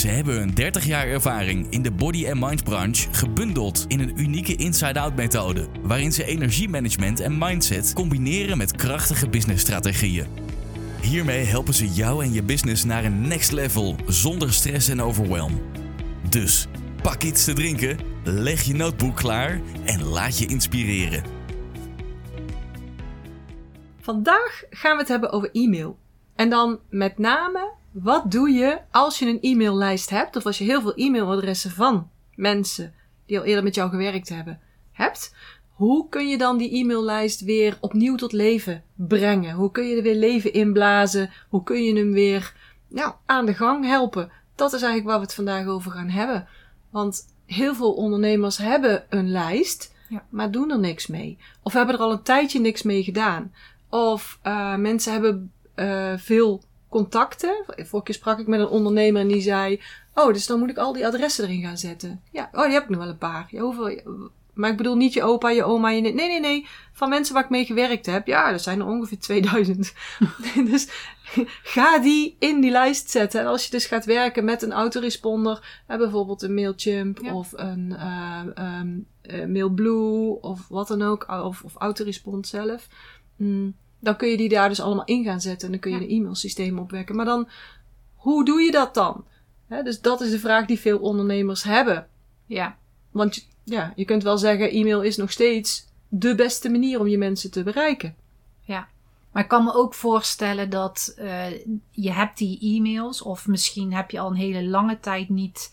Ze hebben een 30 jaar ervaring in de body and mind branche gebundeld in een unieke inside-out methode, waarin ze energiemanagement en mindset combineren met krachtige businessstrategieën. Hiermee helpen ze jou en je business naar een next level zonder stress en overwhelm. Dus pak iets te drinken, leg je notebook klaar en laat je inspireren. Vandaag gaan we het hebben over e-mail. En dan met name, wat doe je als je een e-maillijst hebt, of als je heel veel e-mailadressen van mensen die al eerder met jou gewerkt hebben, hebt? Hoe kun je dan die e-maillijst weer opnieuw tot leven brengen? Hoe kun je er weer leven inblazen? Hoe kun je hem weer nou, aan de gang helpen? Dat is eigenlijk waar we het vandaag over gaan hebben. Want heel veel ondernemers hebben een lijst, Ja. maar doen er niks mee. Of hebben er al een tijdje niks mee gedaan. Of uh, mensen hebben uh, veel contacten. Vorige keer sprak ik met een ondernemer en die zei: Oh, dus dan moet ik al die adressen erin gaan zetten. Ja, oh, die heb ik nog wel een paar. Ja, hoeveel? Maar ik bedoel niet je opa, je oma, je. Nee, nee, nee. Van mensen waar ik mee gewerkt heb. Ja, dat zijn er ongeveer 2000. dus ga die in die lijst zetten. En als je dus gaat werken met een autoresponder, uh, bijvoorbeeld een Mailchimp ja. of een uh, um, uh, Mailblue of wat dan ook, of, of Autorespond zelf. Mm, dan kun je die daar dus allemaal in gaan zetten en dan kun je ja. een e-mailsysteem opwekken. Maar dan, hoe doe je dat dan? He, dus dat is de vraag die veel ondernemers hebben. Ja. Want ja, je kunt wel zeggen, e-mail is nog steeds de beste manier om je mensen te bereiken. Ja. Maar ik kan me ook voorstellen dat uh, je hebt die e-mails of misschien heb je al een hele lange tijd niet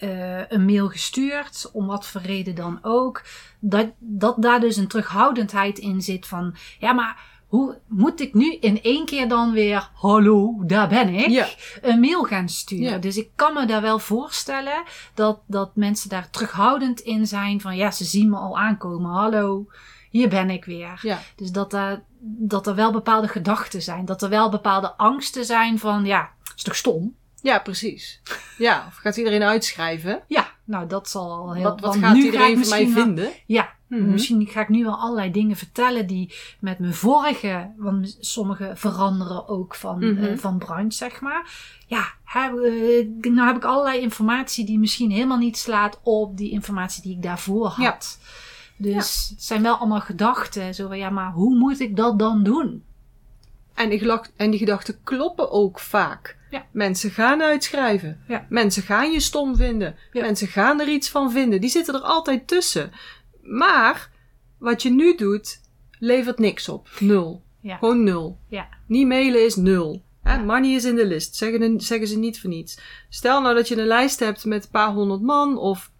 uh, een mail gestuurd, om wat voor reden dan ook. Dat, dat daar dus een terughoudendheid in zit van, ja maar hoe moet ik nu in één keer dan weer, hallo, daar ben ik, ja. een mail gaan sturen. Ja. Dus ik kan me daar wel voorstellen dat, dat mensen daar terughoudend in zijn van, ja, ze zien me al aankomen, hallo, hier ben ik weer. Ja. Dus dat, dat er wel bepaalde gedachten zijn, dat er wel bepaalde angsten zijn van, ja, is toch stom? Ja, precies. Ja, of gaat iedereen uitschrijven? Ja, nou dat zal al heel... Wat, wat gaat nu iedereen van mij wel, vinden? Ja, Mhm. mm -hmm. misschien ga ik nu wel allerlei dingen vertellen die met mijn vorige... Want sommige veranderen ook van, Mhm. uh, van branche, zeg maar. Ja, heb, uh, nou heb ik allerlei informatie die misschien helemaal niet slaat op die informatie die ik daarvoor had. Ja. Dus het zijn wel allemaal gedachten. Zo van, ja, maar hoe moet ik dat dan doen? En die, en die gedachten kloppen ook vaak. Ja. Mensen gaan uitschrijven. Ja. Mensen gaan je stom vinden. Ja. Mensen gaan er iets van vinden. Die zitten er altijd tussen. Maar wat je nu doet, levert niks op. Nul. Ja. Gewoon nul. Ja. Niet mailen is nul. Hè? Ja. Money is in de list. Zeggen, zeggen ze niet voor niets. Stel nou dat je een lijst hebt met een paar honderd man. Of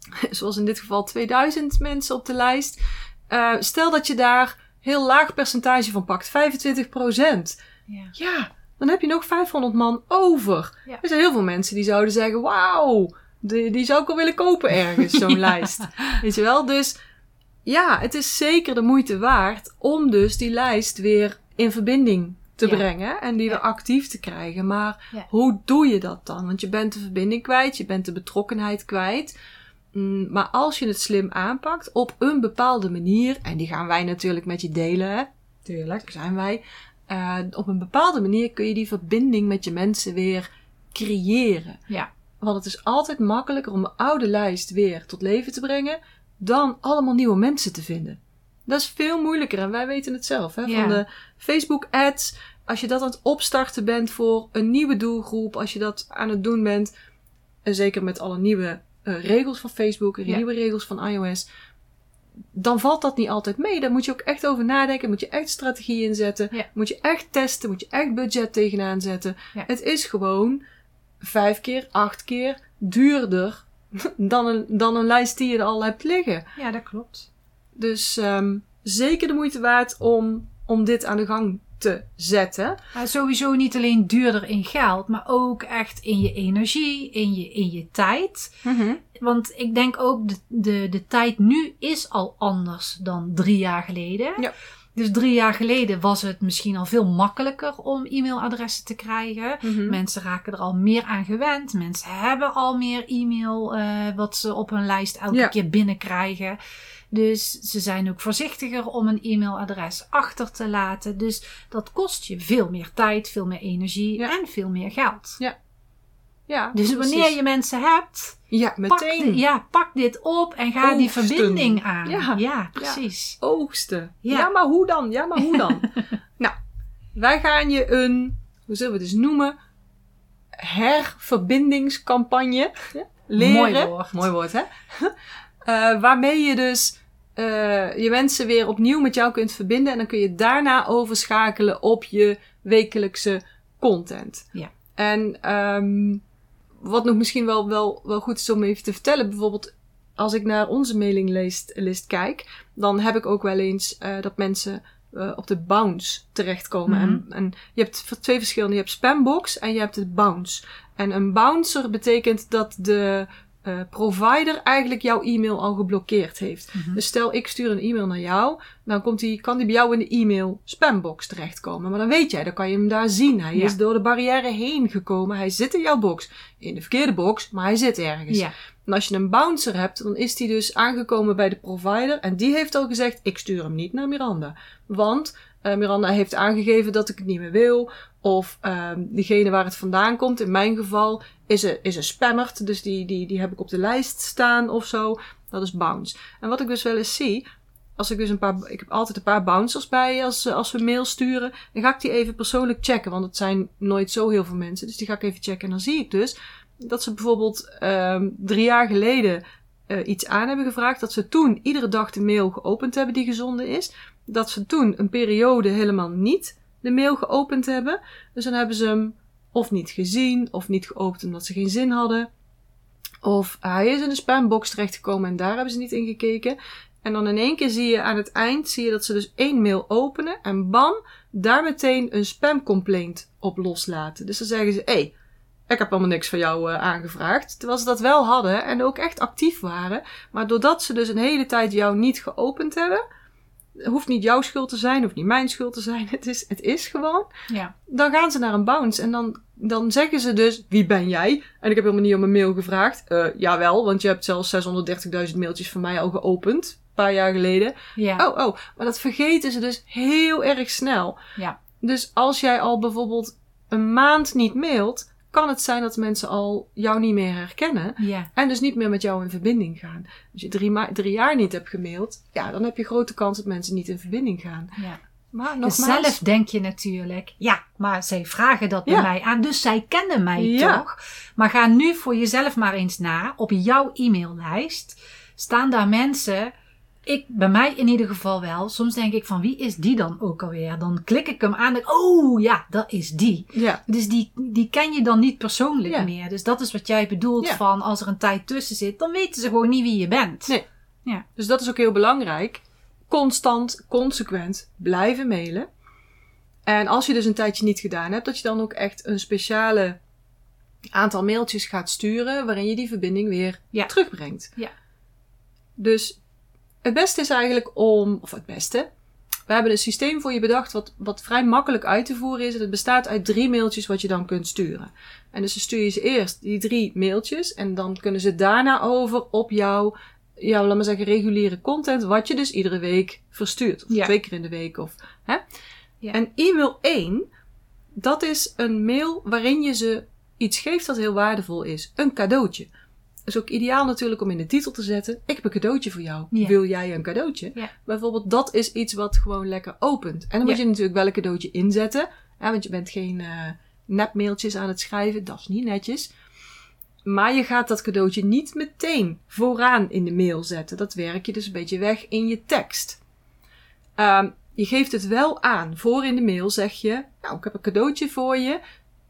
zoals in dit geval 2000 mensen op de lijst. Uh, stel dat je daar heel laag percentage van pakt. 25 procent. Ja. Ja, dan heb je nog 500 man over. Er zijn heel veel mensen die zouden zeggen: Wauw, die, die zou ik wel willen kopen ergens, zo'n Ja. lijst. Weet je wel? Dus ja, het is zeker de moeite waard om dus die lijst weer in verbinding te Ja. brengen en die Ja. weer actief te krijgen. Maar Ja. hoe doe je dat dan? Want je bent de verbinding kwijt, je bent de betrokkenheid kwijt. Mm, Maar als je het slim aanpakt op een bepaalde manier, en die gaan wij natuurlijk met je delen, hè? Tuurlijk, zijn wij. Uh, op een bepaalde manier kun je die verbinding met je mensen weer creëren. Ja. Want het is altijd makkelijker om een oude lijst weer tot leven te brengen dan allemaal nieuwe mensen te vinden. Dat is veel moeilijker en wij weten het zelf. Hè? Ja. Van de Facebook ads, als je dat aan het opstarten bent voor een nieuwe doelgroep, als je dat aan het doen bent, en zeker met alle nieuwe uh, regels van Facebook en Ja. nieuwe regels van iOS, dan valt dat niet altijd mee. Daar moet je ook echt over nadenken. Moet je echt strategie inzetten. Ja. Moet je echt testen. Moet je echt budget tegenaan zetten. Het is gewoon vijf keer, acht keer duurder dan een, dan een lijst die je al hebt liggen. ja, dat klopt. Dus um, zeker de moeite waard om, om dit aan de gang te zetten. Maar sowieso niet alleen duurder in geld, maar ook echt in je energie, in je, in je tijd. Mm -hmm. want ik denk ook de, de, de tijd nu is al anders dan drie jaar geleden. Ja. Dus drie jaar geleden was het misschien al veel makkelijker om e-mailadressen te krijgen. Mhm. Mensen raken er al meer aan gewend. Mensen hebben al meer e-mail eh, wat ze op hun lijst elke Ja. keer binnenkrijgen. Dus ze zijn ook voorzichtiger om een e-mailadres achter te laten. Dus dat kost je veel meer tijd, veel meer energie Ja. en veel meer geld. Ja, Dus precies. wanneer je mensen hebt, Ja, pak, meteen di- ja, pak dit op en ga die verbinding aan. Ja. Ja, precies. oogsten. Ja. Ja. maar hoe dan? Ja, maar hoe dan? nou, wij gaan je een, hoe zullen we het eens noemen? Herverbindingscampagne leren. Mooi woord. Mooi woord, hè? Eh, waarmee je dus eh, je mensen weer opnieuw met jou kunt verbinden. En dan kun je daarna overschakelen op je wekelijkse content. Ja. En ehm, wat nog misschien wel, wel, wel goed is om even te vertellen. Bijvoorbeeld als ik naar onze mailinglist list kijk. Dan heb ik ook wel eens eh, dat mensen eh, op de bounce terechtkomen. Mhm. en, en je hebt twee verschillende. Je hebt spambox en je hebt de bounce. En een bouncer betekent dat de eh, provider eigenlijk jouw e-mail al geblokkeerd heeft. Mhm. Dus stel ik stuur een e-mail naar jou, dan komt die, kan die bij jou in de e-mail spambox terechtkomen. Maar dan weet jij, dan kan je hem daar zien. Hij Ja. is door de barrière heen gekomen. Hij zit in jouw box. In de verkeerde box, maar hij zit ergens. Ja, En als je een bouncer hebt, dan is die dus aangekomen bij de provider. En die heeft al gezegd, ik stuur hem niet naar Miranda. Want eh, Miranda heeft aangegeven dat ik het niet meer wil. Of ehm diegene waar het vandaan komt, in mijn geval, is een, is een spammerd. Dus die, die, die heb ik op de lijst staan of zo. Dat is bounce. En wat ik dus wel eens zie, als ik dus een paar, ik heb altijd een paar bouncers bij als, eh, als we mail sturen. Dan ga ik die even persoonlijk checken, want het zijn nooit zo heel veel mensen. Dus die ga ik even checken. En dan zie ik dus dat ze bijvoorbeeld ehm, drie jaar geleden eh, iets aan hebben gevraagd. Dat ze toen iedere dag de mail geopend hebben die gezonden is. Dat ze toen een periode helemaal niet de mail geopend hebben. Dus dan hebben ze hem of niet gezien of niet geopend omdat ze geen zin hadden. Of hij is in de spambox terechtgekomen en daar hebben ze niet in gekeken. En dan in één keer zie je aan het eind zie je dat ze dus één mail openen en bam, daar meteen een spamcomplaint op loslaten. Dus dan zeggen ze, hé, hey, ik heb allemaal niks van jou eh, aangevraagd. Terwijl ze dat wel hadden en ook echt actief waren. Maar doordat ze dus een hele tijd jou niet geopend hebben, hoeft niet jouw schuld te zijn, hoeft niet mijn schuld te zijn. Het is, het is gewoon. ja. Dan gaan ze naar een bounce en dan, dan zeggen ze dus, wie ben jij? En ik heb helemaal niet om een mail gevraagd. Eh jawel, want je hebt zelfs 630.000 mailtjes van mij al geopend. Een paar jaar geleden. ja. Oh, oh. Maar dat vergeten ze dus heel erg snel. Ja. Dus als jij al bijvoorbeeld een maand niet mailt, kan het zijn dat mensen al jou niet meer herkennen. ja. En dus niet meer met jou in verbinding gaan. Als je drie, ma- drie jaar niet hebt gemaild, ja, dan heb je grote kans dat mensen niet in verbinding gaan. ja. Maar Dus nogmaals, zelf denk je natuurlijk, ja, maar zij vragen dat bij Ja. mij aan, dus zij kennen mij Ja. toch? Maar ga nu voor jezelf maar eens na, op jouw e-maillijst staan daar mensen, ik, bij mij in ieder geval wel, soms denk ik van wie is die dan ook alweer? Dan klik ik hem aan en denk, oh ja, dat is die. ja, Dus die, die ken je dan niet persoonlijk Ja. meer. Dus dat is wat jij bedoelt Ja. van als er een tijd tussen zit, dan weten ze gewoon niet wie je bent. Nee. Ja. Dus dat is ook heel belangrijk. Constant, consequent blijven mailen. En als je dus een tijdje niet gedaan hebt, dat je dan ook echt een speciale aantal mailtjes gaat sturen waarin je die verbinding weer Ja. terugbrengt. Ja. Dus het beste is eigenlijk om, of het beste, we hebben een systeem voor je bedacht wat, wat vrij makkelijk uit te voeren is. En het bestaat uit drie mailtjes wat je dan kunt sturen. En dus dan stuur je ze eerst die drie mailtjes en dan kunnen ze daarna over op jouw, jouw laat maar zeggen, reguliere content, wat je dus iedere week verstuurt. Of Ja. twee keer in de week. Of, hè? Ja. En e-mail 1, dat is een mail waarin je ze iets geeft dat heel waardevol is. Een cadeautje. Is ook ideaal natuurlijk om in de titel te zetten. Ik heb een cadeautje voor jou. Ja. Wil jij een cadeautje? Ja. Bijvoorbeeld, dat is iets wat gewoon lekker opent. En dan moet je natuurlijk wel een cadeautje inzetten. Hè, want je bent geen eh nepmailtjes aan het schrijven. Dat is niet netjes. Maar je gaat dat cadeautje niet meteen vooraan in de mail zetten. Dat werk je dus een beetje weg in je tekst. Ehm, je geeft het wel aan. Voor in de mail zeg je: Nou, ik heb een cadeautje voor je.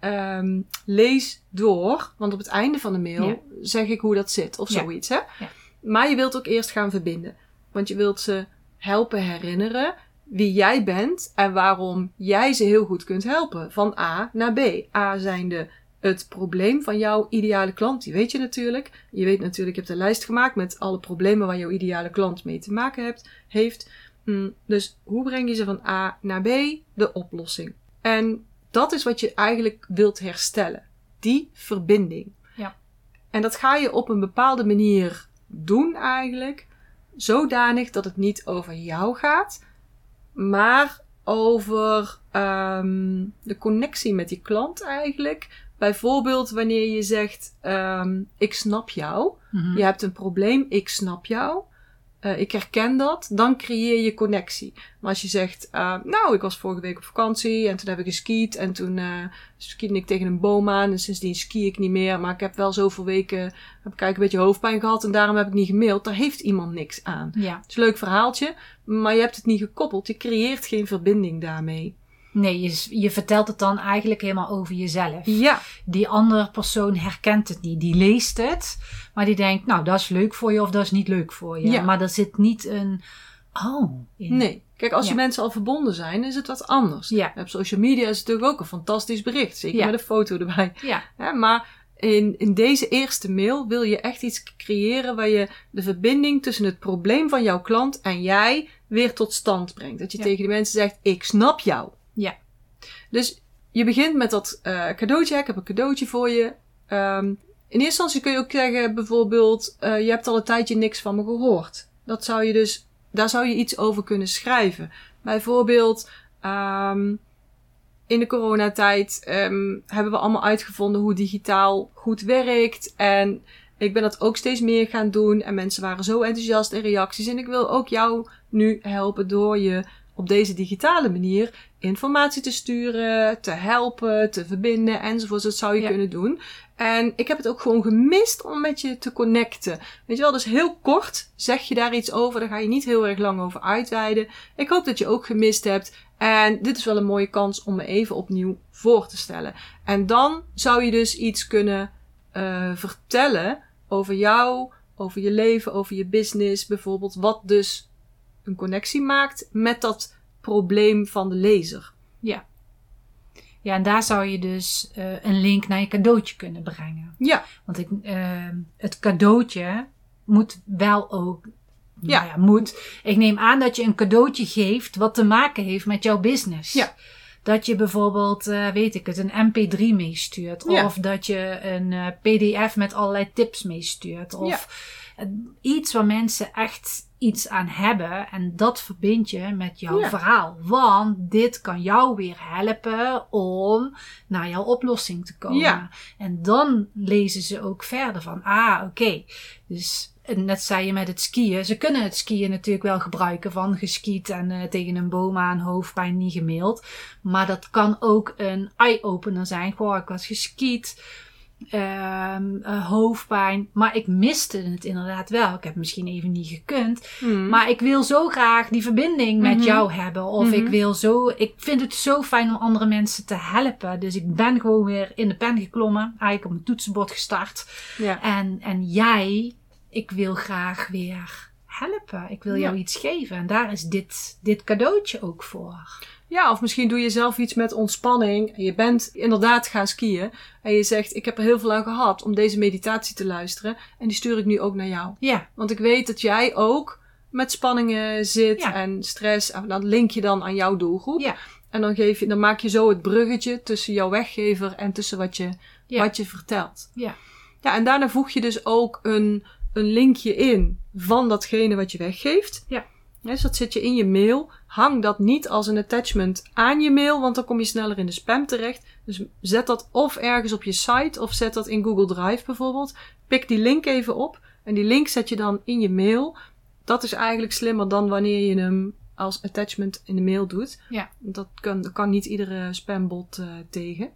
Ehm, lees door. Want op het einde van de mail Ja. zeg ik hoe dat zit. Of zoiets. Hè? Ja. Maar je wilt ook eerst gaan verbinden. Want je wilt ze helpen herinneren wie jij bent en waarom jij ze heel goed kunt helpen. Van A naar B. A zijnde het probleem van jouw ideale klant. Die weet je natuurlijk. Je weet natuurlijk, je hebt een lijst gemaakt met alle problemen waar jouw ideale klant mee te maken hebt, heeft. Mm, Dus hoe breng je ze van A naar B? De oplossing. En dat is wat je eigenlijk wilt herstellen. Die verbinding. Ja. En dat ga je op een bepaalde manier doen eigenlijk. Zodanig dat het niet over jou gaat, maar over ehm, de connectie met die klant eigenlijk. Bijvoorbeeld wanneer je zegt, ehm, ik snap jou. Mhm. Je hebt een probleem, ik snap jou. Eh, ik herken dat, dan creëer je connectie. Maar als je zegt, eh, nou, ik was vorige week op vakantie en toen heb ik geskiet en toen skiede ik tegen een boom aan en sindsdien ski ik niet meer. Maar ik heb wel zoveel weken, heb ik eigenlijk een beetje hoofdpijn gehad en daarom heb ik niet gemaild. Daar heeft iemand niks aan. Ja. Het is een leuk verhaaltje, maar je hebt het niet gekoppeld. Je creëert geen verbinding daarmee. Nee, je, je vertelt het dan eigenlijk helemaal over jezelf. Ja, Die andere persoon herkent het niet. Die leest het, maar die denkt, nou, dat is leuk voor je of dat is niet leuk voor je. Ja. Maar er zit niet een, oh, in. nee. Kijk, als je mensen al verbonden zijn, is het wat anders. Ja. Op social media is het natuurlijk ook een fantastisch bericht. Zeker Ja. met een foto erbij. Ja, maar in, in deze eerste mail wil je echt iets creëren waar je de verbinding tussen het probleem van jouw klant en jij weer tot stand brengt. Dat je tegen de mensen zegt, ik snap jou. Ja. Dus je begint met dat eh, cadeautje. Ik heb een cadeautje voor je. Ehm, in eerste instantie kun je ook zeggen, bijvoorbeeld, eh, je hebt al een tijdje niks van me gehoord. Dat zou je dus, daar zou je iets over kunnen schrijven. Bijvoorbeeld, ehm, in de coronatijd ehm, hebben we allemaal uitgevonden hoe digitaal goed werkt. En ik ben dat ook steeds meer gaan doen. En mensen waren zo enthousiast in reacties. En ik wil ook jou nu helpen door je op deze digitale manier informatie te sturen, te helpen, te verbinden enzovoort. Dat zou je Ja. kunnen doen. En ik heb het ook gewoon gemist om met je te connecten. Weet je wel, dus heel kort zeg je daar iets over. Daar ga je niet heel erg lang over uitweiden. Ik hoop dat je ook gemist hebt. En dit is wel een mooie kans om me even opnieuw voor te stellen. En dan zou je dus iets kunnen eh, vertellen over jou, over je leven, over je business bijvoorbeeld. Wat dus een connectie maakt met dat probleem van de lezer. ja. Ja, en daar zou je dus eh, een link naar je cadeautje kunnen brengen. Ja, Want ik, eh, het cadeautje moet wel ook. Ja. Nou ja, moet. Ik neem aan dat je een cadeautje geeft wat te maken heeft met jouw business. Ja. Dat je bijvoorbeeld, eh, weet ik het, een MP3 meestuurt. Ja. Of dat je een eh, PDF met allerlei tips meestuurt. Of eh, iets waar mensen echt iets aan hebben. En dat verbind je met jouw Ja. verhaal. Want dit kan jou weer helpen om naar jouw oplossing te komen. Ja. En dan lezen ze ook verder van, ah, oké. Dus net zei je met het skiën. Ze kunnen het skiën natuurlijk wel gebruiken van geskiet en eh, tegen een boom aan, hoofdpijn, niet gemaild. Maar dat kan ook een eye-opener zijn. Goh, ik was geskiet, ehm, eh, hoofdpijn. Maar ik miste het inderdaad wel. Ik heb misschien even niet gekund. Hmm. Maar ik wil zo graag die verbinding met Mhm. jou hebben. Of Mhm. ik wil zo. Ik vind het zo fijn om andere mensen te helpen. Dus ik ben gewoon weer in de pen geklommen. Eigenlijk op mijn toetsenbord gestart. ja. En, en jij, ik wil graag weer helpen. Ik wil jou iets geven. En daar is dit, dit cadeautje ook voor. Ja, of misschien doe je zelf iets met ontspanning. En je bent inderdaad gaan skiën. En je zegt, ik heb er heel veel aan gehad om deze meditatie te luisteren. En die stuur ik nu ook naar jou. Ja, Want ik weet dat jij ook met spanningen zit Ja. en stress. En dat link je dan aan jouw doelgroep. Ja. En dan, geef je, dan maak je zo het bruggetje tussen jouw weggever en tussen wat je, Ja. wat je vertelt. Ja. Ja, en daarna voeg je dus ook een, een linkje in van datgene wat je weggeeft. Ja. Dus dat zit je in je mail. Hang dat niet als een attachment aan je mail, want dan kom je sneller in de spam terecht. Dus zet dat of ergens op je site of zet dat in Google Drive bijvoorbeeld. Pik die link even op en die link zet je dan in je mail. Dat is eigenlijk slimmer dan wanneer je hem als attachment in de mail doet. Ja. Dat kan, dat kan niet iedere spambot eh, tegen.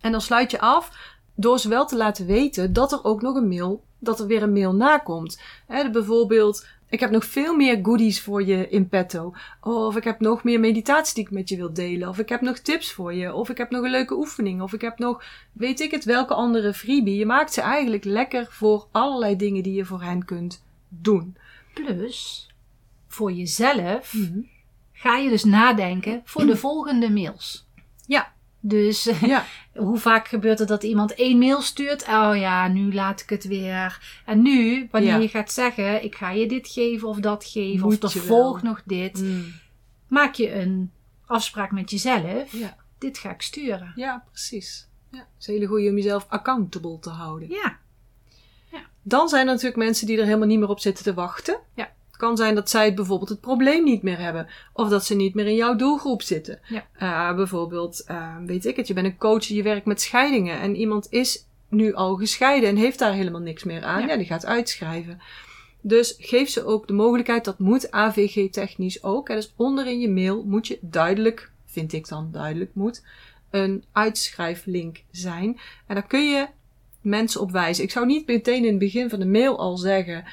En dan sluit je af door ze wel te laten weten dat er ook nog een mail, dat er weer een mail nakomt. Hè, bijvoorbeeld, ik heb nog veel meer goodies voor je in petto. Of ik heb nog meer meditatie die ik met je wil delen. Of ik heb nog tips voor je. Of ik heb nog een leuke oefening. Of ik heb nog, weet ik het, welke andere freebie. Je maakt ze eigenlijk lekker voor allerlei dingen die je voor hen kunt doen. plus voor jezelf ga je dus nadenken voor de volgende mails. Ja. Dus Ja, hoe vaak gebeurt het dat iemand één mail stuurt? Oh ja, nu laat ik het weer. En nu, wanneer Ja. je gaat zeggen, ik ga je dit geven of dat geven, Moet of er volgt nog dit, Mm. maak je een afspraak met jezelf. ja. Dit ga ik sturen. ja precies. Ja, het is een hele goede om jezelf accountable te houden. Ja, Dan zijn er natuurlijk mensen die er helemaal niet meer op zitten te wachten. Ja. Kan zijn dat zij bijvoorbeeld het probleem niet meer hebben. Of dat ze niet meer in jouw doelgroep zitten. Ja. Eh, bijvoorbeeld, eh, weet ik het, je bent een coach, je werkt met scheidingen. En iemand is nu al gescheiden en heeft daar helemaal niks meer aan. Ja. Ja, die gaat uitschrijven. Dus geef ze ook de mogelijkheid, dat moet AVG-technisch ook. Hè. Dus onderin je mail moet je duidelijk, vind ik dan duidelijk moet, een uitschrijflink zijn. En daar kun je mensen op wijzen. Ik zou niet meteen in het begin van de mail al zeggen.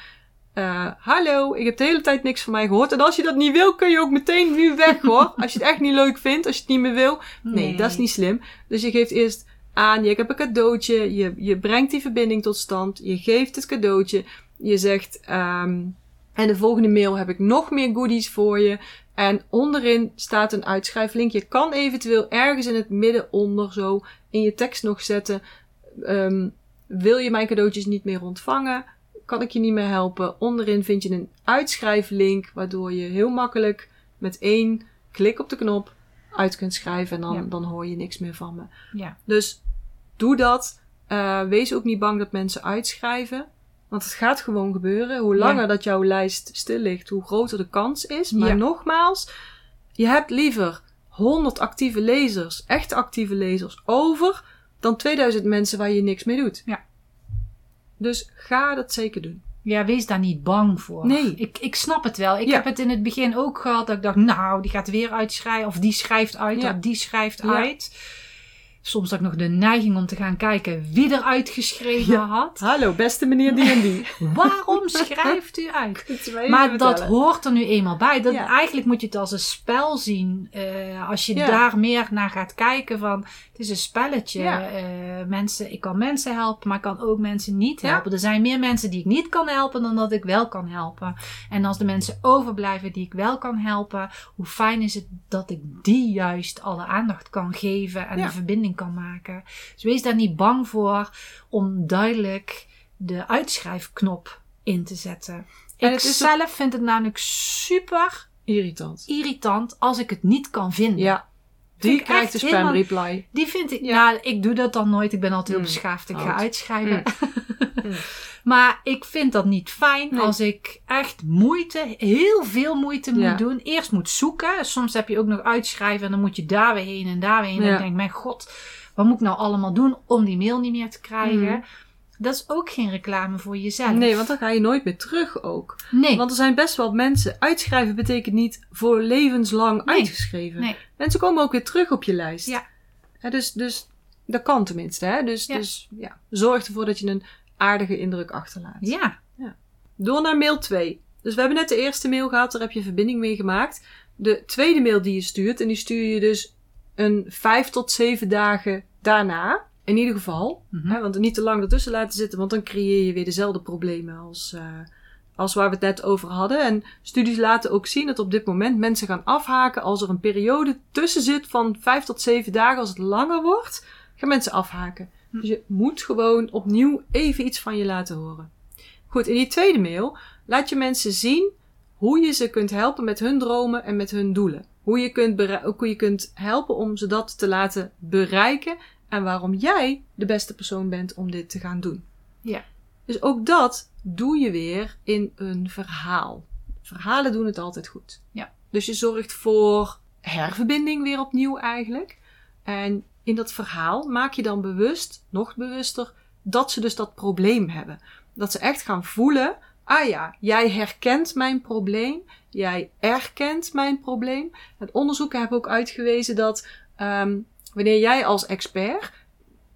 Eh, hallo, ik heb de hele tijd niks van mij gehoord. En als je dat niet wil, kun je ook meteen nu weg hoor. Als je het echt niet leuk vindt, als je het niet meer wil. Nee, dat is niet slim. Dus je geeft eerst aan, je hebt een cadeautje. Je, je brengt die verbinding tot stand. Je geeft het cadeautje. Je zegt, ehm, en de volgende mail heb ik nog meer goodies voor je. En onderin staat een uitschrijflink. Je kan eventueel ergens in het midden onder zo in je tekst nog zetten. ehm, wil je mijn cadeautjes niet meer ontvangen? Kan ik je niet meer helpen? Onderin vind je een uitschrijflink, waardoor je heel makkelijk met één klik op de knop uit kunt schrijven. En dan, Ja. dan hoor je niks meer van me. Ja. Dus doe dat. Eh, wees ook niet bang dat mensen uitschrijven. Want het gaat gewoon gebeuren. Hoe Ja. langer dat jouw lijst stil ligt, hoe groter de kans is. Maar nogmaals, je hebt liever 100 actieve lezers, echte actieve lezers, over dan 2000 mensen waar je niks mee doet. Ja. Dus ga dat zeker doen. Ja, wees daar niet bang voor. Nee. Ik, ik snap het wel. Ik Ja. heb het in het begin ook gehad dat ik dacht, nou, die gaat weer uitschrijven. Of die schrijft uit, Ja. of die schrijft Ja. uit. Soms had ik nog de neiging om te gaan kijken wie er uitgeschreven had. Hallo, beste meneer die en die. Waarom schrijft u uit? Maar dat hoort er nu eenmaal bij. Dat. Eigenlijk moet je het als een spel zien. Eh, als je daar meer naar gaat kijken van... Het is een spelletje. Ja. Eh, mensen, ik kan mensen helpen, maar ik kan ook mensen niet Ja. helpen. Er zijn meer mensen die ik niet kan helpen dan dat ik wel kan helpen. En als de mensen overblijven die ik wel kan helpen... Hoe fijn is het dat ik die juist alle aandacht kan geven en Ja. de verbinding kan maken. Dus wees daar niet bang voor om duidelijk de uitschrijfknop in te zetten. En ik ook- zelf vind het namelijk super Irritant. irritant als ik het niet kan vinden. Ja, die ik krijgt de echt spam helemaal- reply. Die vind ik, Ja. nou, ik doe dat dan nooit. Ik ben altijd heel Mm. beschaafd. Ik ga uitschrijven. Mm. maar ik vind dat niet fijn Nee. als ik echt moeite, heel veel moeite Ja. moet doen. Eerst moet zoeken. Soms heb je ook nog uitschrijven en dan moet je daar weer heen en daar weer heen. En ik denk, mijn god, wat moet ik nou allemaal doen om die mail niet meer te krijgen? Dat is ook geen reclame voor jezelf. Nee, want dan ga je nooit meer terug ook. nee. Want er zijn best wel mensen. Uitschrijven betekent niet voor levenslang Nee. uitgeschreven. Nee. Mensen komen ook weer terug op je lijst. Ja. Dus, dus dat kan tenminste. Hè? Dus, Ja. dus ja, zorg ervoor dat je een aardige indruk achterlaat. ja. Door naar mail 2. Dus we hebben net de eerste mail gehad, daar heb je verbinding mee gemaakt. De tweede mail die je stuurt, en die stuur je dus een vijf tot zeven dagen daarna. In ieder geval. Mhm. Hè, want niet te lang ertussen laten zitten, want dan creëer je weer dezelfde problemen als, eh, als waar we het net over hadden. En studies laten ook zien dat op dit moment mensen gaan afhaken als er een periode tussen zit van vijf tot zeven dagen. Als het langer wordt, gaan mensen afhaken. Hm. Dus je moet gewoon opnieuw even iets van je laten horen. Goed, in die tweede mail laat je mensen zien hoe je ze kunt helpen met hun dromen en met hun doelen. Hoe je kunt, hoe je kunt helpen om ze dat te laten bereiken en waarom jij de beste persoon bent om dit te gaan doen. Ja. Dus ook dat doe je weer in een verhaal. Verhalen doen het altijd goed. Ja. Dus je zorgt voor herverbinding weer opnieuw eigenlijk. En in dat verhaal maak je dan bewust, nog bewuster, dat ze dus dat probleem hebben. Dat ze echt gaan voelen, ah ja, jij herkent mijn probleem, jij erkent mijn probleem. Het onderzoeken hebben ook uitgewezen dat ehm, wanneer jij als expert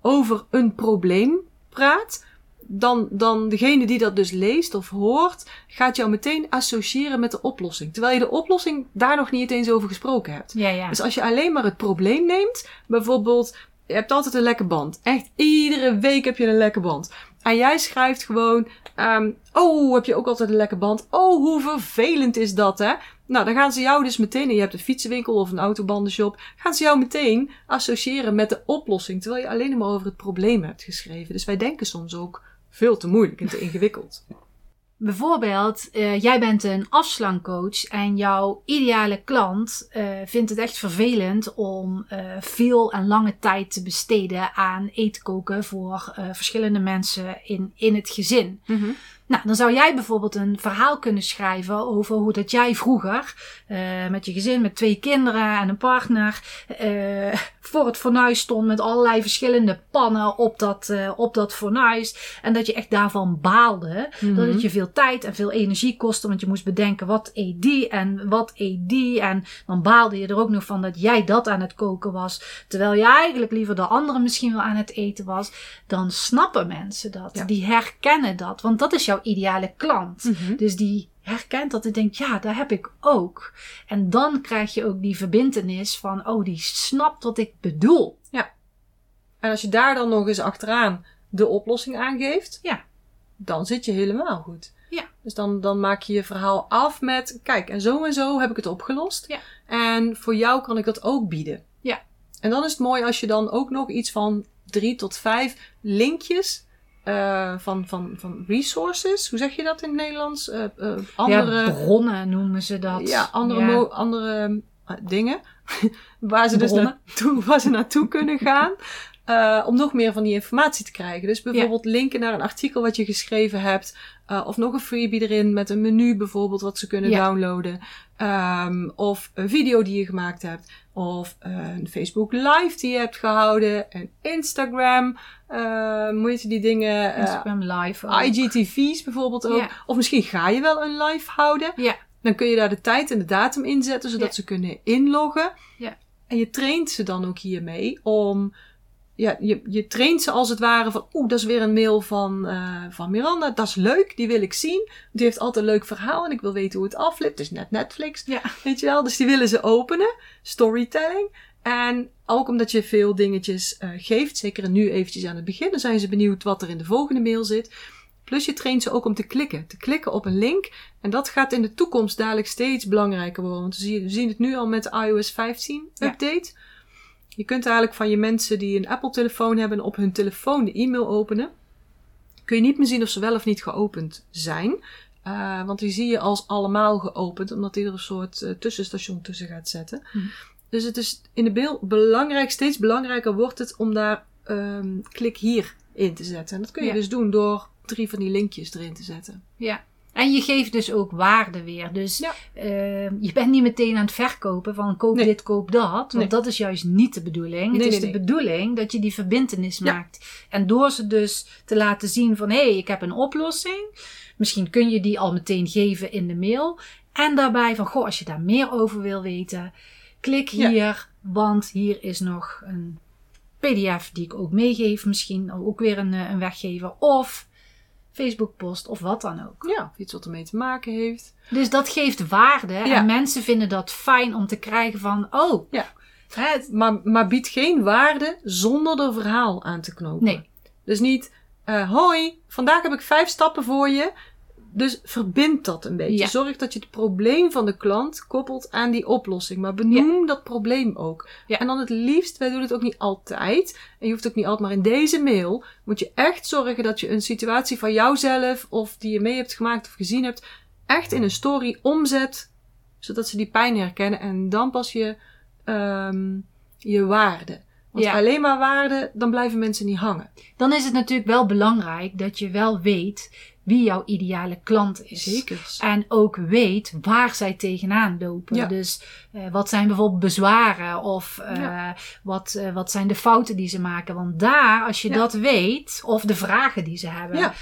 over een probleem praat, dan, dan degene die dat dus leest of hoort, gaat jou meteen associëren met de oplossing. Terwijl je de oplossing daar nog niet eens over gesproken hebt. Ja, ja. Dus als je alleen maar het probleem neemt, bijvoorbeeld, je hebt altijd een lekke band. Echt, iedere week heb je een lekke band. En jij schrijft gewoon, ehm, oh, heb je ook altijd een lekke band? Oh, hoe vervelend is dat, hè? Nou, dan gaan ze jou dus meteen, en je hebt een fietsenwinkel of een autobandenshop, gaan ze jou meteen associëren met de oplossing, terwijl je alleen maar over het probleem hebt geschreven. Dus wij denken soms ook veel te moeilijk en te ingewikkeld. Bijvoorbeeld, uh, jij bent een afslankcoach en jouw ideale klant uh, vindt het echt vervelend om uh, veel en lange tijd te besteden aan eten koken voor verschillende mensen in, in het gezin. Mm -hmm. Nou, dan zou jij bijvoorbeeld een verhaal kunnen schrijven over hoe dat jij vroeger uh, met je gezin, met twee kinderen en een partner, uh, voor het fornuis stond met allerlei verschillende pannen op dat, uh, op dat fornuis. En dat je echt daarvan baalde. Mm -hmm. Dat het je veel tijd en veel energie kostte, want je moest bedenken wat eet die en wat eet die. En dan baalde je er ook nog van dat jij dat aan het koken was, terwijl je eigenlijk liever de andere misschien wel aan het eten was. Dan snappen mensen dat. Ja. Die herkennen dat, want dat is jouw ideale klant. Mm -hmm. Dus die herkent dat en denkt, ja, daar heb ik ook. En dan krijg je ook die verbindenis van, oh, die snapt wat ik bedoel. Ja. En als je daar dan nog eens achteraan de oplossing aangeeft, ja. dan zit je helemaal goed. Ja. Dus dan, dan maak je je verhaal af met, kijk, en zo en zo heb ik het opgelost. Ja. En voor jou kan ik dat ook bieden. Ja. En dan is het mooi als je dan ook nog iets van drie tot vijf linkjes uh, van, van, van resources. Hoe zeg je dat in het Nederlands? Uh, uh, andere, ja, bronnen noemen ze dat. Ja, andere, ja. Mo, andere dingen. waar ze bronnen. dus naartoe, waar ze naartoe kunnen gaan. om nog meer van die informatie te krijgen. Dus bijvoorbeeld ja. linken naar een artikel wat je geschreven hebt. of nog een freebie erin met een menu bijvoorbeeld wat ze kunnen downloaden. Um, of een video die je gemaakt hebt. Of een Facebook live die je hebt gehouden. Een Instagram. Uh, moet je die dingen. Instagram uh, live. Ook. IGTV's bijvoorbeeld ook. Ja. Of misschien ga je wel een live houden. Ja. Dan kun je daar de tijd en de datum inzetten, zodat Ja. ze kunnen inloggen. Ja. En je traint ze dan ook hiermee om. Ja, je, je traint ze als het ware van, oeh, dat is weer een mail van, uh, van Miranda. Dat is leuk, die wil ik zien. Die heeft altijd een leuk verhaal en ik wil weten hoe het aflipt. Het is net Netflix, Ja. weet je wel. Dus die willen ze openen. Storytelling. En ook omdat je veel dingetjes uh, geeft, zeker nu eventjes aan het begin, dan zijn ze benieuwd wat er in de volgende mail zit. Plus je traint ze ook om te klikken. Te klikken op een link. En dat gaat in de toekomst dadelijk steeds belangrijker worden. Want we zien, het nu al met de iOS 15 Ja. Je kunt eigenlijk van je mensen die een Apple telefoon hebben op hun telefoon de e-mail openen. Kun je niet meer zien of ze wel of niet geopend zijn. Uh, want die zie je als allemaal geopend. Omdat die er een soort uh, tussenstation tussen gaat zetten. Mhm. Dus het is in de beeld belangrijk, steeds belangrijker wordt het om daar um, klik hier in te zetten. En dat kun je Ja. dus doen door drie van die linkjes erin te zetten. Ja. En je geeft dus ook waarde weer. Dus Ja. uh, je bent niet meteen aan het verkopen van koop Nee. dit, koop dat. Want Nee. dat is juist niet de bedoeling. Het is de bedoeling dat je die verbindenis Ja. maakt. En door ze dus te laten zien van hé, hey, ik heb een oplossing. Misschien kun je die al meteen geven in de mail. En daarbij van goh, als je daar meer over wil weten, klik Ja. hier. Want hier is nog een PDF die ik ook meegeef. Misschien ook weer een, eh, een weggever. Of Facebook post of wat dan ook. Ja, of iets wat ermee te maken heeft. Dus dat geeft waarde. Ja. En mensen vinden dat fijn om te krijgen van, oh, Ja. het- Maar, maar biedt geen waarde zonder er verhaal aan te knopen. Nee. Dus niet, uh, hoi, vandaag heb ik vijf stappen voor je. Dus verbind dat een beetje. Ja. Zorg dat je het probleem van de klant koppelt aan die oplossing. Maar benoem dat probleem ook. Ja. En dan het liefst, wij doen het ook niet altijd. En je hoeft ook niet altijd, maar in deze mail moet je echt zorgen dat je een situatie van jouzelf of die je mee hebt gemaakt of gezien hebt, echt in een story omzet. Zodat ze die pijn herkennen. En dan pas je um, je waarde. Want Ja. alleen maar waarde, dan blijven mensen niet hangen. dan is het natuurlijk wel belangrijk dat je wel weet wie jouw ideale klant is. Zeker. En ook weet waar zij tegenaan lopen. Ja. Dus uh, wat zijn bijvoorbeeld bezwaren of uh, Ja. wat, uh, wat zijn de fouten die ze maken. Want daar, als je Ja. dat weet, of de vragen die ze hebben,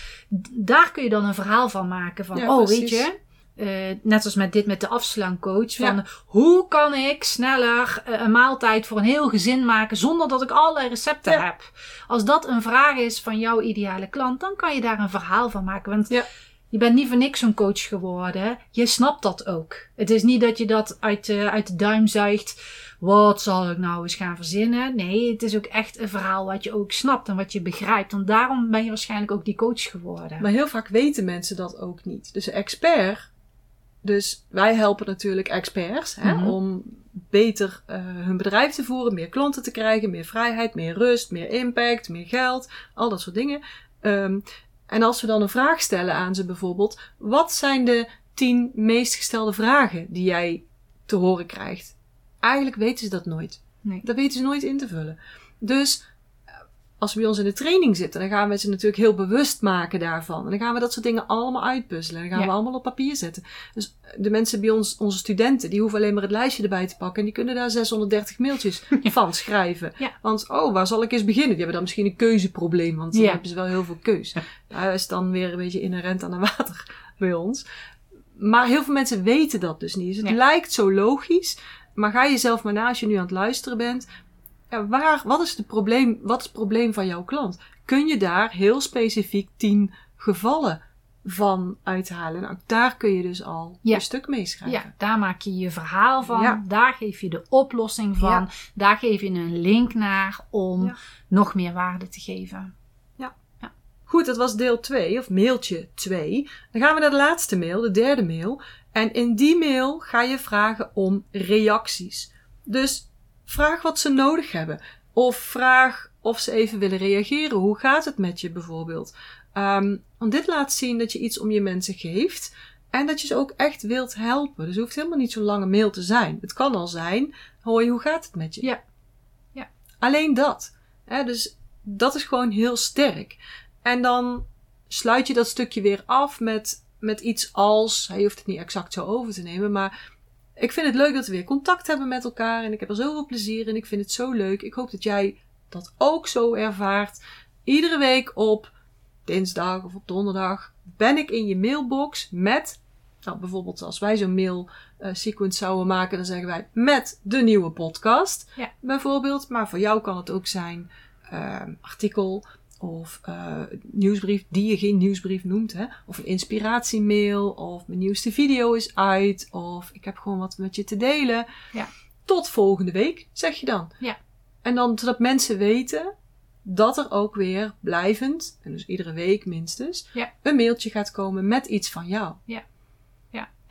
daar kun je dan een verhaal van maken. Van, oh precies. weet je, Uh, net als met dit met de afslankcoach. Van Ja. hoe kan ik sneller uh, een maaltijd voor een heel gezin maken zonder dat ik allerlei recepten Ja. heb? Als dat een vraag is van jouw ideale klant, dan kan je daar een verhaal van maken. Want Ja. je bent niet voor niks zo'n coach geworden. Je snapt dat ook. Het is niet dat je dat uit, uh, uit de duim zuigt. Wat zal ik nou eens gaan verzinnen? Nee, het is ook echt een verhaal wat je ook snapt en wat je begrijpt. En daarom ben je waarschijnlijk ook die coach geworden. Maar heel vaak weten mensen dat ook niet. Dus een expert Dus wij helpen natuurlijk experts hè, Mhm. om beter eh, hun bedrijf te voeren, meer klanten te krijgen, meer vrijheid, meer rust, meer impact, meer geld, al dat soort dingen. Ehm, en als we dan een vraag stellen aan ze bijvoorbeeld, wat zijn de tien meest gestelde vragen die jij te horen krijgt? Eigenlijk weten ze dat nooit. Nee. Dat weten ze nooit in te vullen. Dus als we bij ons in de training zitten, dan gaan we ze natuurlijk heel bewust maken daarvan. En dan gaan we dat soort dingen allemaal uitpuzzelen. En dan gaan Ja. we allemaal op papier zetten. Dus de mensen bij ons, onze studenten, die hoeven alleen maar het lijstje erbij te pakken. En die kunnen daar 630 mailtjes van schrijven. Ja. Want, oh, waar zal ik eens beginnen? Die hebben dan misschien een keuzeprobleem, want dan hebben ze wel heel veel keus. Dat is dan weer een beetje inherent aan de water bij ons. Maar heel veel mensen weten dat dus niet. Dus het lijkt zo logisch. Maar ga jezelf maar na als je nu aan het luisteren bent. Ja, waar, wat, is het probleem, wat is het probleem van jouw klant? Kun je daar heel specifiek tien gevallen van uithalen? Nou, daar kun je dus al Ja. een stuk mee schrijven. Ja, daar maak je je verhaal van. Ja. Daar geef je de oplossing van. Ja. Daar geef je een link naar om Ja. nog meer waarde te geven. Goed, dat was deel 2, of mailtje 2. Dan gaan we naar de laatste mail, de derde mail. En in die mail ga je vragen om reacties. Dus vraag wat ze nodig hebben. Of vraag of ze even willen reageren. Hoe gaat het met je bijvoorbeeld? Ehm, want dit laat zien dat je iets om je mensen geeft. En dat je ze ook echt wilt helpen. Dus het hoeft helemaal niet zo'n lange mail te zijn. Het kan al zijn, hoi, hoe gaat het met je? Ja. Ja. Alleen dat. Hè, dus dat is gewoon heel sterk. En dan sluit je dat stukje weer af met, met iets als. Je hoeft het niet exact zo over te nemen, maar ik vind het leuk dat we weer contact hebben met elkaar. En ik heb er zoveel plezier in. Ik vind het zo leuk. Ik hoop dat jij dat ook zo ervaart. Iedere week op dinsdag of op donderdag ben ik in je mailbox met. Nou, bijvoorbeeld als wij zo'n mail eh, sequence zouden maken, dan zeggen wij met de nieuwe podcast. Ja. Bijvoorbeeld. Maar voor jou kan het ook zijn eh, artikel of eh, nieuwsbrief die je geen nieuwsbrief noemt. Hè? Of een inspiratiemail. Of mijn nieuwste video is uit. Of ik heb gewoon wat met je te delen. Ja. Tot volgende week, zeg je dan. Ja. En dan zodat mensen weten dat er ook weer blijvend, en dus iedere week minstens, Ja. een mailtje gaat komen met iets van jou. Ja.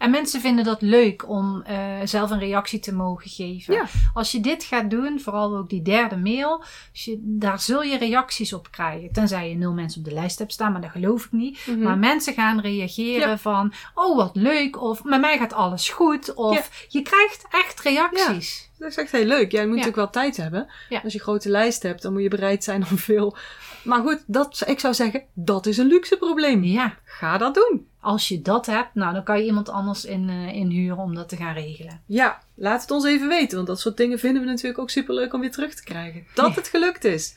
En mensen vinden dat leuk om eh, zelf een reactie te mogen geven. Ja. Als je dit gaat doen, vooral ook die derde mail, als je, daar zul je reacties op krijgen. Tenzij je nul mensen op de lijst hebt staan, maar dat geloof ik niet. Mhm. Maar mensen gaan reageren Ja. van, oh wat leuk, of met mij gaat alles goed, of je krijgt echt reacties. Dat is echt heel leuk. Jij moet Ja. natuurlijk wel tijd hebben. Ja. Als je een grote lijst hebt, dan moet je bereid zijn om veel. Maar goed, dat, ik zou zeggen, dat is een luxe probleem. Ja. Ga dat doen. als je dat hebt, nou dan kan je iemand anders in, eh, inhuren om dat te gaan regelen. Ja, laat het ons even weten. Want dat soort dingen vinden we natuurlijk ook superleuk om weer terug te krijgen. Dat Ja. het gelukt is.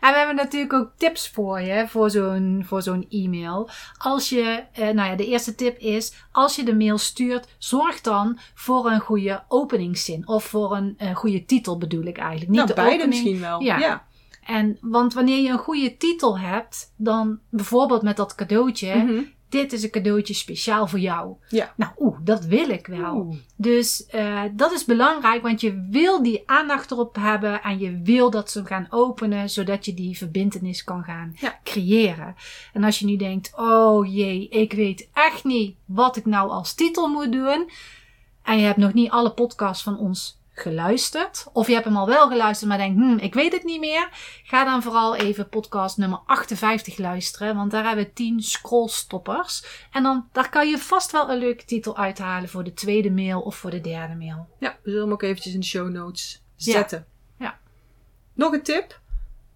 En we hebben natuurlijk ook tips voor je, voor zo'n, voor zo'n e-mail. Als je, eh, nou ja, de eerste tip is, als je de mail stuurt, zorg dan voor een goede openingszin. Of voor een goede titel bedoel ik eigenlijk. Niet nou, de beide opening. misschien wel. Ja. ja. En, want wanneer je een goede titel hebt, dan bijvoorbeeld met dat cadeautje, Mhm. dit is een cadeautje speciaal voor jou. Ja. Nou, oeh, dat wil ik wel. Oeh. Dus eh, dat is belangrijk, want je wil die aandacht erop hebben en je wil dat ze gaan openen, zodat je die verbindenis kan gaan Ja. creëren. En als je nu denkt, oh jee, ik weet echt niet wat ik nou als titel moet doen, en je hebt nog niet alle podcasts van ons geluisterd, of je hebt hem al wel geluisterd, maar denkt, hmm, ik weet het niet meer, ga dan vooral even podcast nummer 58 luisteren, want daar hebben we 10 scrollstoppers. En dan daar kan je vast wel een leuke titel uithalen voor de tweede mail of voor de derde mail. Ja, we zullen hem ook eventjes in de show notes zetten. Ja. Nog een tip.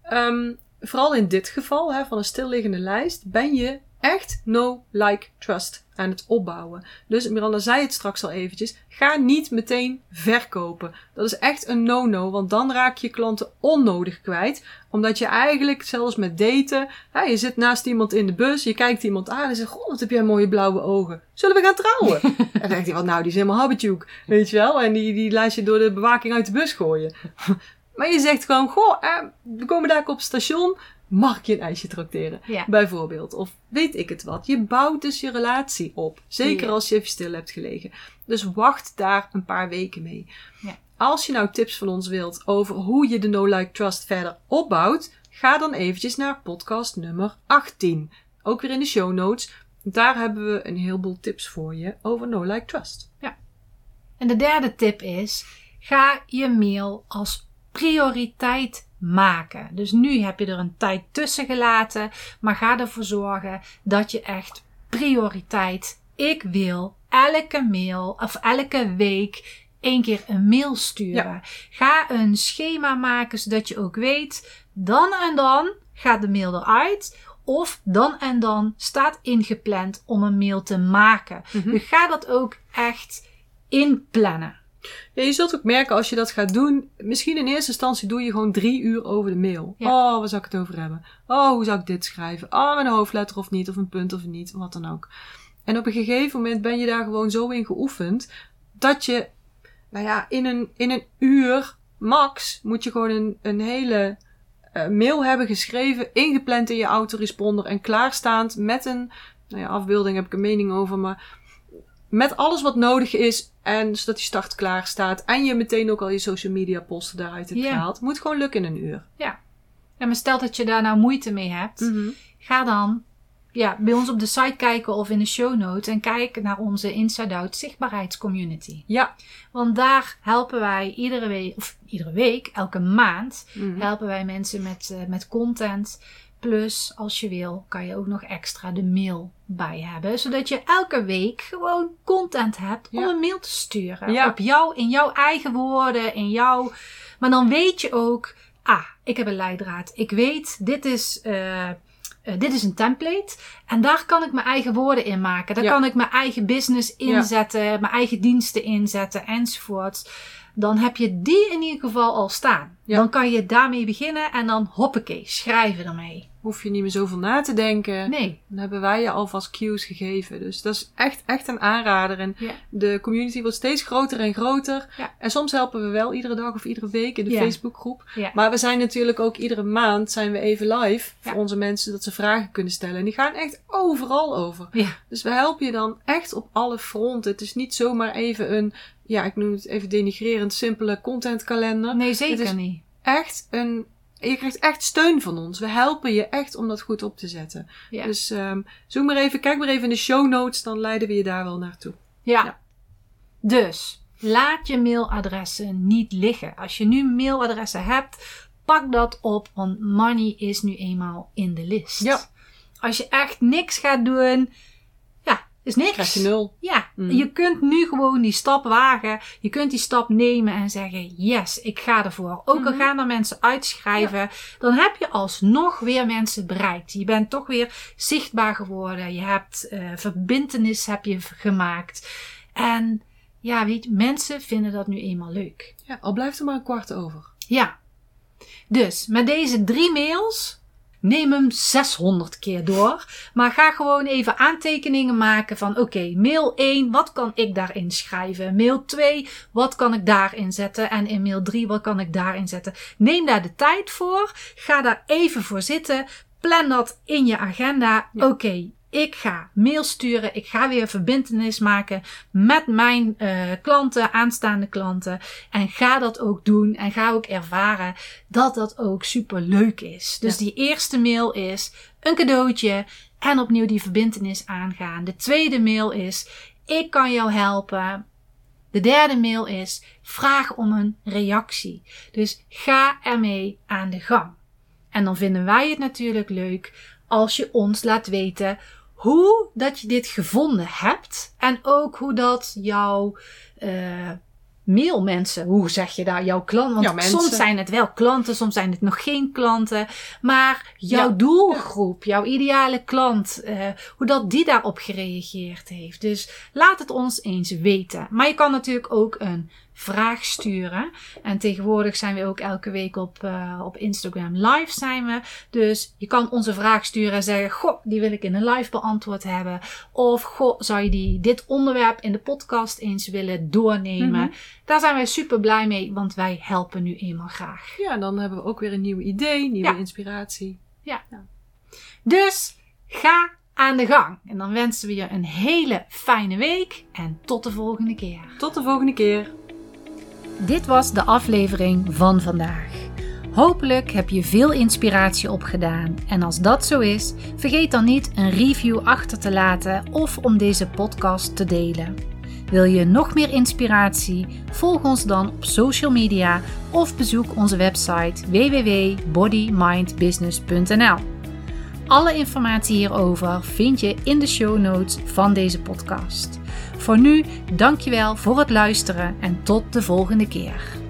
Ehm, vooral in dit geval hè, van een stilliggende lijst ben je echt no, like, trust aan het opbouwen. Dus Miranda zei het straks al eventjes. Ga niet meteen verkopen. Dat is echt een no-no, want dan raak je klanten onnodig kwijt. Omdat je eigenlijk, zelfs met daten, hè, je zit naast iemand in de bus, je kijkt iemand aan en zegt, goh, wat heb jij mooie blauwe ogen. Zullen we gaan trouwen? en dan denkt hij, wat nou, die is helemaal habituuk, weet je wel. En die, die laat je door de bewaking uit de bus gooien. maar je zegt gewoon, goh, eh, we komen daar op het station, mag ik je een ijsje trakteren? Ja. Bijvoorbeeld. Of weet ik het wat. Je bouwt dus je relatie op. Zeker Ja. als je even stil hebt gelegen. Dus wacht daar een paar weken mee. Ja. Als je nou tips van ons wilt over hoe je de No Like Trust verder opbouwt, ga dan eventjes naar podcast nummer 18. Ook weer in de show notes. Daar hebben we een heleboel tips voor je over No Like Trust. En de derde tip is: ga je mail als prioriteit maken. Dus nu heb je er een tijd tussen gelaten, maar ga ervoor zorgen dat je echt prioriteit. Ik wil elke mail of elke week één keer een mail sturen. Ga een schema maken zodat je ook weet, dan en dan gaat de mail eruit. Of dan en dan staat ingepland om een mail te maken. Mhm. Dus ga dat ook echt inplannen. Ja, je zult ook merken als je dat gaat doen. Misschien in eerste instantie doe je gewoon drie uur over de mail. Ja. Oh, waar zou ik het over hebben? Oh, hoe zou ik dit schrijven? Oh, met een hoofdletter of niet, of een punt of niet, wat dan ook. En op een gegeven moment ben je daar gewoon zo in geoefend dat je, nou ja, in een, in een uur max moet je gewoon een, een hele eh, mail hebben geschreven, ingepland in je autoresponder en klaarstaand met een, nou ja, afbeelding heb ik een mening over, maar met alles wat nodig is en zodat die start klaar staat en je meteen ook al je social media posten daaruit hebt gehaald. Moet gewoon lukken in een uur. Ja, maar stel dat je daar nou moeite mee hebt. Ga dan ja, bij ons op de site kijken of in de show notes en kijk naar onze Inside Out zichtbaarheidscommunity. Ja. Want daar helpen wij iedere week, of iedere week, elke maand, Mhm. helpen wij mensen met, eh, met content. Plus, als je wil, kan je ook nog extra de mail bij hebben. Zodat je elke week gewoon content hebt om Ja. een mail te sturen. Ja. Op jou, in jouw eigen woorden, in jouw... Maar dan weet je ook, ah, ik heb een leidraad. Ik weet, dit is... eh, eh, dit is een template en daar kan ik mijn eigen woorden in maken. Daar Ja. kan ik mijn eigen business inzetten, mijn eigen diensten inzetten enzovoort. Dan heb je die in ieder geval al staan. Ja. Dan kan je daarmee beginnen en dan hoppakee, schrijven ermee. Hoef je niet meer zoveel na te denken. Nee. Dan hebben wij je alvast cues gegeven. Dus dat is echt, echt een aanrader. En Ja. de community wordt steeds groter en groter. Ja. En soms helpen we wel iedere dag of iedere week in de. Facebookgroep. Maar we zijn natuurlijk ook iedere maand zijn we even live voor onze mensen dat ze vragen kunnen stellen. En die gaan echt overal over. Dus we helpen je dan echt op alle fronten. Het is niet zomaar even een, ja, ik noem het even denigrerend, simpele contentkalender. Nee, zeker niet. Echt een, je krijgt echt steun van ons. We helpen je echt om dat goed op te zetten. Ja. Dus ehm, zoek maar even, kijk maar even in de show notes, dan leiden we je daar wel naartoe. Ja. Ja. Dus laat je mailadressen niet liggen. Als je nu mailadressen hebt, pak dat op, want money is nu eenmaal in de list. Ja. Als je echt niks gaat doen, is niks. Krijg je nul. Ja, Mhm. je kunt nu gewoon die stap wagen. Je kunt die stap nemen en zeggen: Yes, ik ga ervoor. Ook al Mhm. gaan er mensen uitschrijven, dan heb je alsnog weer mensen bereikt. Je bent toch weer zichtbaar geworden. Je hebt eh verbintenis heb je gemaakt. En ja, weet je, mensen vinden dat nu eenmaal leuk. Ja, al blijft er maar een kwart over. Ja. Dus met deze drie mails. Neem hem 600 keer door. Maar ga gewoon even aantekeningen maken van oké, mail 1, wat kan ik daarin schrijven? Mail 2, wat kan ik daarin zetten? En in mail 3, wat kan ik daarin zetten? Neem daar de tijd voor. Ga daar even voor zitten. Plan dat in je agenda. Ja. Oké, ik ga mail sturen. Ik ga weer verbintenis maken met mijn eh, klanten, aanstaande klanten. En ga dat ook doen. En ga ook ervaren dat dat ook super leuk is. Dus Ja. die eerste mail is een cadeautje. En opnieuw die verbintenis aangaan. De tweede mail is: ik kan jou helpen. De derde mail is: vraag om een reactie. Dus ga ermee aan de gang. En dan vinden wij het natuurlijk leuk als je ons laat weten hoe dat je dit gevonden hebt. En ook hoe dat jouw eh mailmensen, hoe zeg je daar, jouw klanten. Want soms zijn het wel klanten, soms zijn het nog geen klanten. Maar jouw Ja. doelgroep, jouw ideale klant, eh, hoe dat die daarop gereageerd heeft. Dus laat het ons eens weten. Maar je kan natuurlijk ook een vraag sturen. En tegenwoordig zijn we ook elke week op, eh, op Instagram live zijn we. Dus je kan onze vraag sturen en zeggen, goh, die wil ik in een live beantwoord hebben. Of, goh, zou je die, dit onderwerp in de podcast eens willen doornemen? Mhm. Daar zijn wij super blij mee, want wij helpen nu eenmaal graag. Ja, dan hebben we ook weer een nieuw idee, nieuwe Ja. inspiratie. Dus ga aan de gang. En dan wensen we je een hele fijne week en tot de volgende keer. Tot de volgende keer. Dit was de aflevering van vandaag. Hopelijk heb je veel inspiratie opgedaan. En als dat zo is, vergeet dan niet een review achter te laten of om deze podcast te delen. Wil je nog meer inspiratie? Volg ons dan op social media of bezoek onze website www.bodymindbusiness.nl. Alle informatie hierover vind je in de show notes van deze podcast. Voor nu, dankjewel voor het luisteren en tot de volgende keer.